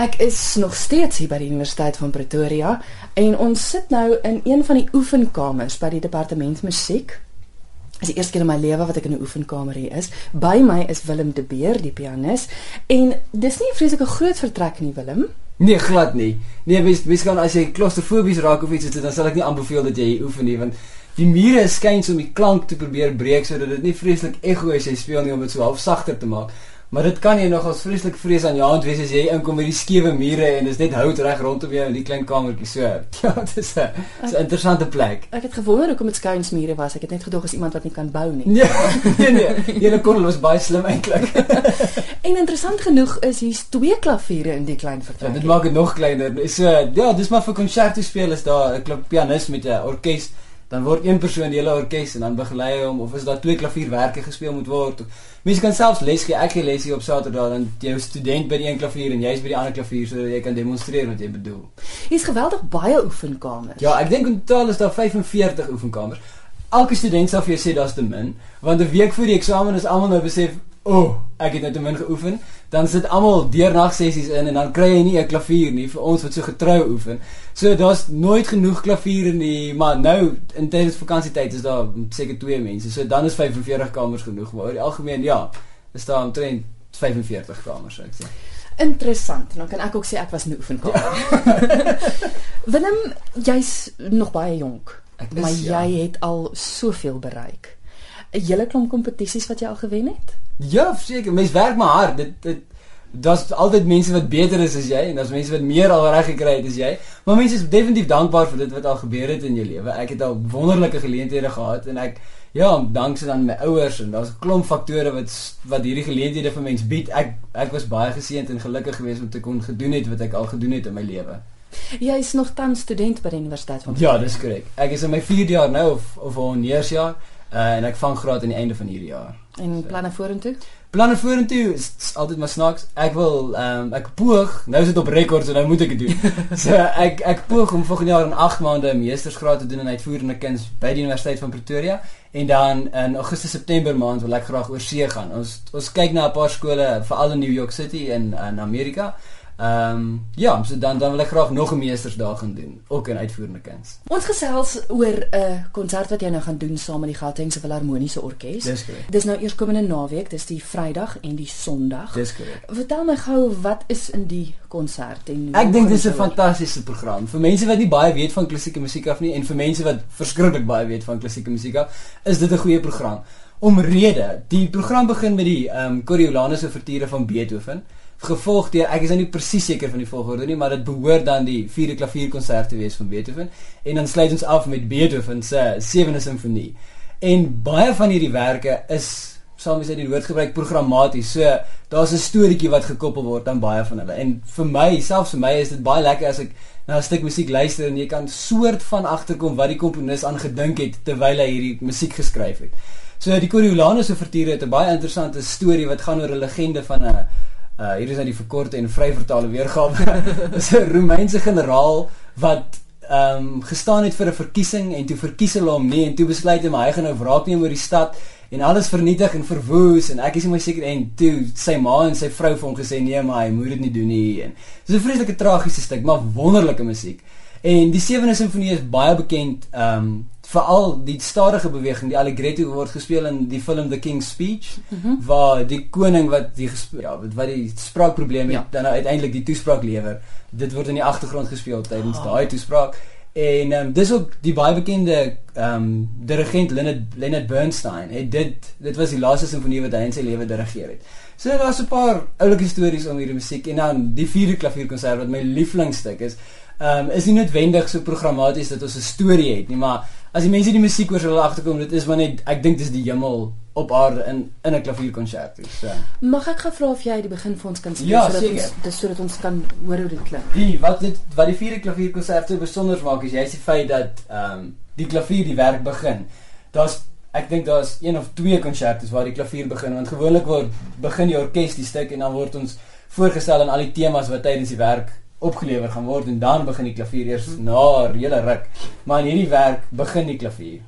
Ek is nog steeds hier by die Universiteit van Pretoria en ons sit nou in een van die oefenkamers by die departement musiek. Dit is die eerste keer in my lewe wat ek in 'n oefenkamer hier is. By my is Willem de Beer, die pianis, en dis nie 'n vreeslike groot vertrek nie, Willem. Nee, glad nie. Nee, mens mens kan as jy klaustrofobies raak of iets het, dan sal ek nie aanbeveel dat jy hier oefen nie want die mure skyn so om die klank te probeer breek sodat dit nie vreeslik ekho as jy speel nie om dit so half sagter te maak. Maar dit kan jy nog as vreeslik vrees aan jou hand wees as jy inkom met die skewe mure en dis net hout reg rondom jou in die klein kamertjie so. Ja, dit is 'n 'n interessante plek. Ek het gewonder hoekom dit skuinsmure was. Ek het net gedog as iemand wat nie kan bou nie. Nee, nee, nee. Julle kon was baie slim eintlik. en interessant genoeg is hier's twee klaviere in die klein vertrek. Ja, dit maak dit nog kleiner. So ja, dis maar vir konserto speel is daar 'n pianis met 'n orkes dan word een persoon die hele orkes en dan begelei hom of is daar twee klavierwerke gespeel moet word. Mense kan selfs les gee. Ek gee lesie op Saterdag dan jou student by die een klavier en jy's by die ander klavier sodat jy kan demonstreer wat jy bedoel. Hier's geweldig baie oefenkamers. Ja, ek dink in totaal is daar 45 oefenkamers. Elke student sal vir jou sê daar's te min, want 'n week voor die eksamen is almal nou besef O, oh, ek het net te min geoefen. Dan sit almal deernag sessies in en dan kry jy nie 'n klavier nie vir ons wat so getrou oefen. So daar's nooit genoeg klaviere nie, maar nou in tydens vakansietyd is daar seker twee mense. So dan is 45 kamers genoeg, maar oor die algemeen ja, is daar omtrent 45 kamers, sou ek sê. Interessant. Dan kan ek ook sê ek was in 'n oefenkamer. Ja. Willem, jy's nog baie jonk, is, maar jy ja. het al soveel bereik. 'n Hele klomp kompetisies wat jy al gewen het? Ja, seker. Mens werk maar hard. Dit dit daar's altyd mense wat beter is as jy en daar's mense wat meer al reg gekry het as jy. Maar mense is definitief dankbaar vir dit wat al gebeur het in jou lewe. Ek het al wonderlike geleenthede gehad en ek ja, dankse aan my ouers en daar's 'n klomp faktore wat wat hierdie geleenthede vir mens bied. Ek ek was baie geseënd en gelukkig geweest om te kon gedoen het wat ek al gedoen het in my lewe. Jy is nog tans student by die Universiteit van Ja, dis korrek. Ek is in my 4de jaar nou of of 'n eersjaar uh, en ek vang graad aan die einde van hierdie jaar. En planne vorentoe? Planne vorentoe is, is altyd maar snaaks. Ek wil ehm um, ek poog, nou is dit op rekord so nou moet ek dit doen. so ek ek poog om volgende jaar in 8 maande 'n meestersgraad te doen in uitvoerende kuns by die Universiteit van Pretoria en dan in Augustus September maand wil ek graag oor see gaan. Ons ons kyk na 'n paar skole veral in New York City en in Amerika. Ehm um, ja, so dan dan wil ek graag nog 'n meestersdag gaan doen, ook in uitvoerende kuns. Ons gesels oor 'n uh, konsert wat jy nou gaan doen saam met die Gautengse Filharmoniese Orkees. Dis korrek. Dis nou eers komende naweek, dis die Vrydag en die Sondag. Dis korrek. Vertel my gou wat is in die konsert en Ek dink dis 'n fantastiese program vir mense wat nie baie weet van klassieke musiek af nie en vir mense wat verskriklik baie weet van klassieke musiek af, is dit 'n goeie program. Omrede, die program begin met die ehm um, Coriolanus ouverture van Beethoven gevolg deur ek is nou nie presies seker van die volgorde nie, maar dit behoort dan die vierde klavierkonsert te wees van Beethoven en dan sluit ons af met Beethoven se sewende simfonie. En baie van hierdie werke is met sy die woord gebruik programmaties. So daar's 'n storieetjie wat gekoppel word aan baie van hulle. En vir my, selfs vir my is dit baie lekker as ek na 'n stuk musiek luister en jy kan soort van agterkom wat die komponis aan gedink het terwyl hy hierdie musiek geskryf het. So die Coriolanus ouverture het 'n baie interessante storie wat gaan oor 'n legende van 'n Uh hier is nou die verkorte en vryvertale weergawe. Dis 'n Romeinse generaal wat ehm um, gestaan het vir 'n verkiesing en toe verkies hulle hom nie en toe besluit hy hy gaan nou wraak neem oor die stad en alles vernietig en verwoes en ek is nie meer seker en toe sy ma en sy vrou vir hom gesê nee maar hy moet dit nie doen nie en dis 'n vreeslike tragiese stuk maar wonderlike musiek. En die sewende simfonie is baie bekend ehm um, veral die stadige beweging die allegretto word gespeel in die film The King's Speech mm -hmm. waar die koning wat die ja wat die spraakprobleme ja. dan nou uiteindelik die toespraak lewer dit word in die agtergrond gespeel tydens oh. daai toespraak en um, dis ook die baie bekende ehm um, dirigent Leonard Leonard Bernstein het dit dit was die laaste simfonie wat hy in sy lewe dirigeer het so daar's 'n paar oulike stories om hierdie musiek en dan die vierde klavierkonsert wat my lieflingstuk is ehm um, is nie noodwendig so programmaties dat ons 'n storie het nie maar as die mense die musiek hoor sal hulle agterkom dit is maar net ek dink dis die hemel op aarde in in 'n klavierkonsert so. Mag ek gevra of jy die begin vir ons kan speel ja, sodat ons dis sodat ons kan hoor hoe dit klink. Die wat dit wat die vierde klavierkonsert so besonder maak is jy's die feit dat ehm um, die klavier die werk begin. Daar's ek dink daar's een of twee konserte waar die klavier begin want gewoonlik word begin die orkes die stuk en dan word ons voorgestel aan al die temas wat tydens die werk opgelewer gaan word en dan begin die klavier eers na 'n hele ruk. Maar in hierdie werk begin die klavier.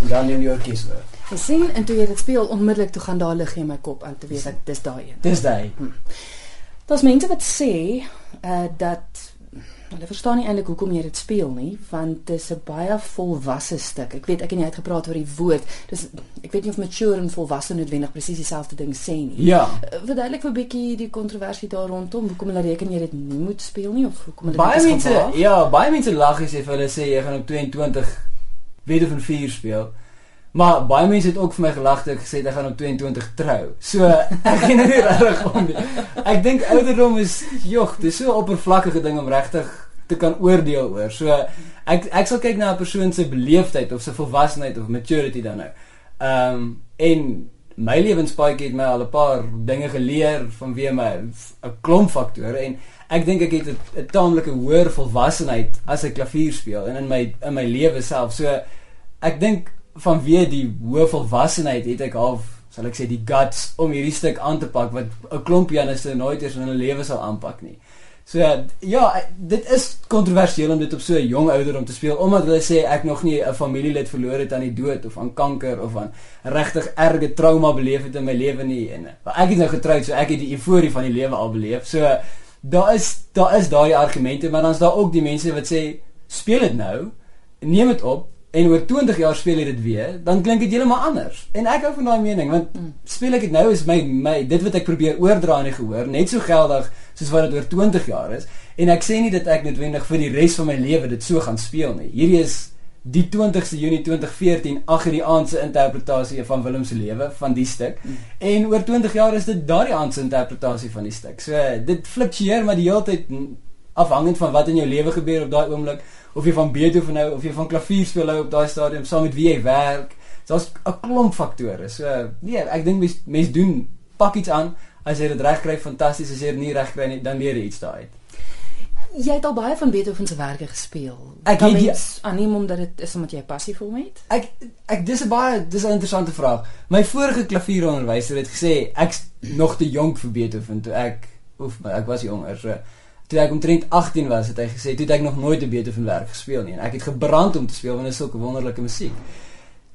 En dan neem die orkes oor gesien en toe jy dit speel onmiddellik toe gaan daar lig in my kop aan te weet dat dis daai een. Dis daai. Daar's mense wat sê uh dat hulle verstaan nie eintlik hoekom jy dit speel nie, want dit is 'n baie volwasse stuk. Ek weet ek en jy het gepraat oor die woord. Dis ek weet nie of mature en volwasse noodwendig presies dieselfde ding sê nie. Ja. Uh, Verduidelik vir 'n bietjie die kontroversie daar rondom. Hoekom hulle reken jy dit nie moet speel nie of hoekom hulle Baie mense, ja, baie mense lag as jy vir hulle sê jy gaan op 22 Beethoven 4 speel. Maar baie mense het ook vir my gelag toe ek gesê ek gaan op 22 trou. So ek gee nou nie regtig om nie. Ek dink ouderdom is jog, dis so 'n oppervlakkige ding om regtig te kan oordeel oor. So ek ek sal kyk na 'n persoon se beleefdheid of sy volwassenheid of maturity dan nou. Ehm um, en my lewenspaadjie het my al 'n paar dinge geleer vanweë my 'n klomp faktore en ek dink ek het 'n taamlike hoër volwassenheid as ek klavier speel en in my in my lewe self. So ek dink vanweë die hoë volwassenheid het ek half sal ek sê die guts om hierdie stuk aan te pak wat 'n klomp pianiste nooit eens in hulle lewe sal aanpak nie. So ja, dit is kontroversieel om dit op so 'n jong ouderdom te speel omdat hulle sê ek nog nie 'n familielid verloor het aan die dood of aan kanker of aan regtig erge trauma beleef het in my lewe nie en maar ek is nou getroud so ek het die euforie van die lewe al beleef. So daar is daar is daai argumente maar dan is daar ook die mense wat sê speel dit nou, neem dit op en oor 20 jaar speel jy dit weer, dan klink dit heeltemal anders. En ek hou van daai mening want speel ek dit nou is my my dit wat ek probeer oordra in die gehoor net so geldig soos wat dit oor 20 jaar is. En ek sê nie dat ek noodwendig vir die res van my lewe dit so gaan speel nie. Hierdie is die 20ste Junie 2014 agter die aand se interpretasie van Willem se lewe van die stuk. Mm. En oor 20 jaar is dit daardie aand se interpretasie van die stuk. So dit fluktueer maar die hele tyd mm, afhangend van wat in jou lewe gebeur op daai oomblik of jy van Beethoven hou of jy van klavier speel hou op daai stadium saam met wie jy werk. Daar's 'n klomp faktore. So nee, ek dink mense mens doen pak iets aan as jy dit reg kry fantasties as jy dit nie reg kry nie dan leer jy iets daaruit. Jy het al baie van Beethoven se werke gespeel. Ek het die- aanneem omdat dit is omdat jy passie vir hom het. Ek ek dis 'n baie dis 'n interessante vraag. My vorige klavieronderwyser het gesê ek's nog te jonk vir Beethoven toe ek oef maar ek was jonger so toe ek omtrent 18 was het hy gesê toe het ek nog nooit 'n Beethoven werk gespeel nie en ek het gebrand om te speel want dit is sulke wonderlike musiek.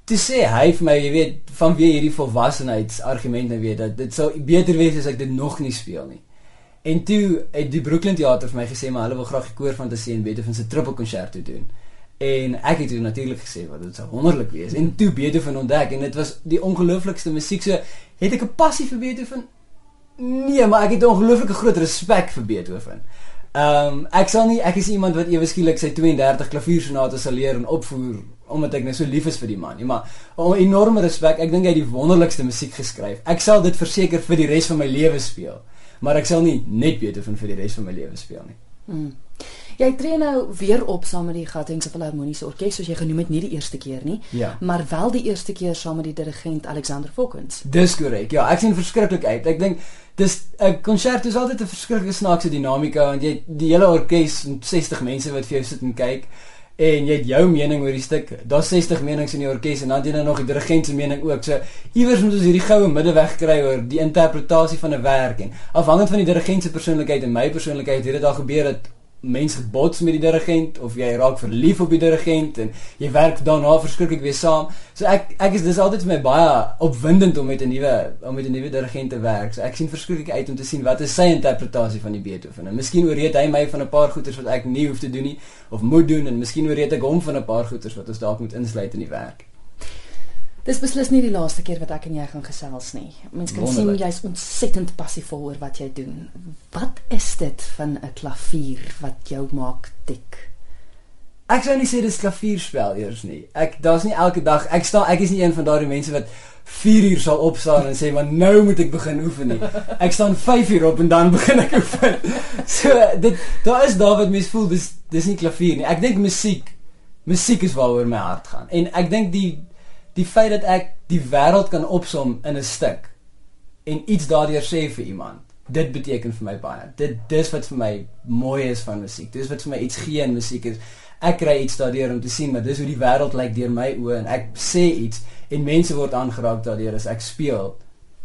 Toe sê hy vir my jy weet vanweë hierdie volwassenheidsargument nou weet dat dit sou beter wees as ek dit nog nie speel nie. En toe het die Brooklyn Theater vir my gesê maar hulle wil graag die koorfantasie en Beethoven se trippelkonserto doen. En ek het toe natuurlik gesê wat dit sou wonderlik wees. En toe Beethoven ontdek en dit was die ongelooflikste musiek. So het ek 'n passie vir Beethoven? Nee, maar ek het 'n ongelooflike groot respek vir Beethoven. Ehm um, ek sal nie ek is nie iemand wat ewe skielik sy 32 klaviersonates sal leer en opvoer omdat ek nou so lief is vir die man nie, maar 'n enorme respek. Ek dink hy het die wonderlikste musiek geskryf. Ek sal dit verseker vir die res van my lewe speel, maar ek sal nie net Beethoven vir die res van my lewe speel nie. Hmm. Jy tree nou weer op saam met die Gautengse Filharmoniese Orkees soos jy genoem het, nie die eerste keer nie, Ja. maar wel die eerste keer saam met die dirigent Alexander Fokkens. Dis korrek. Ja, ek sien verskriklik uit. Ek dink dis 'n konsert is altyd 'n verskriklike snaakse dinamika want jy het die hele orkes en 60 mense wat vir jou sit en kyk en jy het jou mening oor die stuk. Daar's 60 menings in die orkes en dan het jy nou nog die dirigent se mening ook. So iewers moet ons hierdie goue middeweg kry oor die interpretasie van 'n werk en afhangend van die dirigent se persoonlikheid en my persoonlikheid het dit al gebeur dat mense bots met die dirigent of jy raak verlief op die dirigent en jy werk daarna verskriklik weer saam. So ek ek is dis altyd vir my baie opwindend om met 'n nuwe om met 'n nuwe dirigent te werk. So ek sien verskriklik uit om te sien wat is sy interpretasie van die Beethoven. En miskien ooreed hy my van 'n paar goeters wat ek nie hoef te doen nie of moet doen en miskien ooreed ek hom van 'n paar goeters wat ons dalk moet insluit in die werk. Dis beslis nie die laaste keer wat ek en jy gaan gesels nie. Mense kan sien Wonderlik. jy's ontsettend passievol oor wat jy doen. Wat is dit van 'n klavier wat jou maak tik? Ek sou nie sê dis klavierspel eers nie. Ek daar's nie elke dag ek staan ek is nie een van daardie mense wat 4 uur sal opstaan en sê maar nou moet ek begin oefen nie. Ek staan 5 uur op en dan begin ek oefen. So dit daar is daar wat mense voel dis dis nie klavier nie. Ek dink musiek musiek is waaroor my hart gaan. En ek dink die die feit dat ek die wêreld kan opsom in 'n stuk en iets daardeur sê vir iemand. Dit beteken vir my baie. Dit dis wat vir my mooi is van musiek. Dis wat vir my iets gee in musiek is. Ek kry iets daardeur om te sien maar dis hoe die wêreld lyk deur my oë en ek sê iets en mense word aangeraak daardeur as ek speel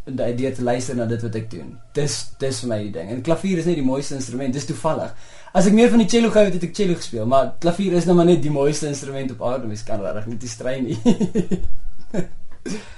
en daardeur te luister na dit wat ek doen. Dis dis vir my die ding. En klavier is net die mooiste instrument. Dis toevallig. As ek meer van die cello gehou het, het ek cello gespeel, maar klavier is nou maar net die mooiste instrument op aarde. Mens kan regtig nie strei nie.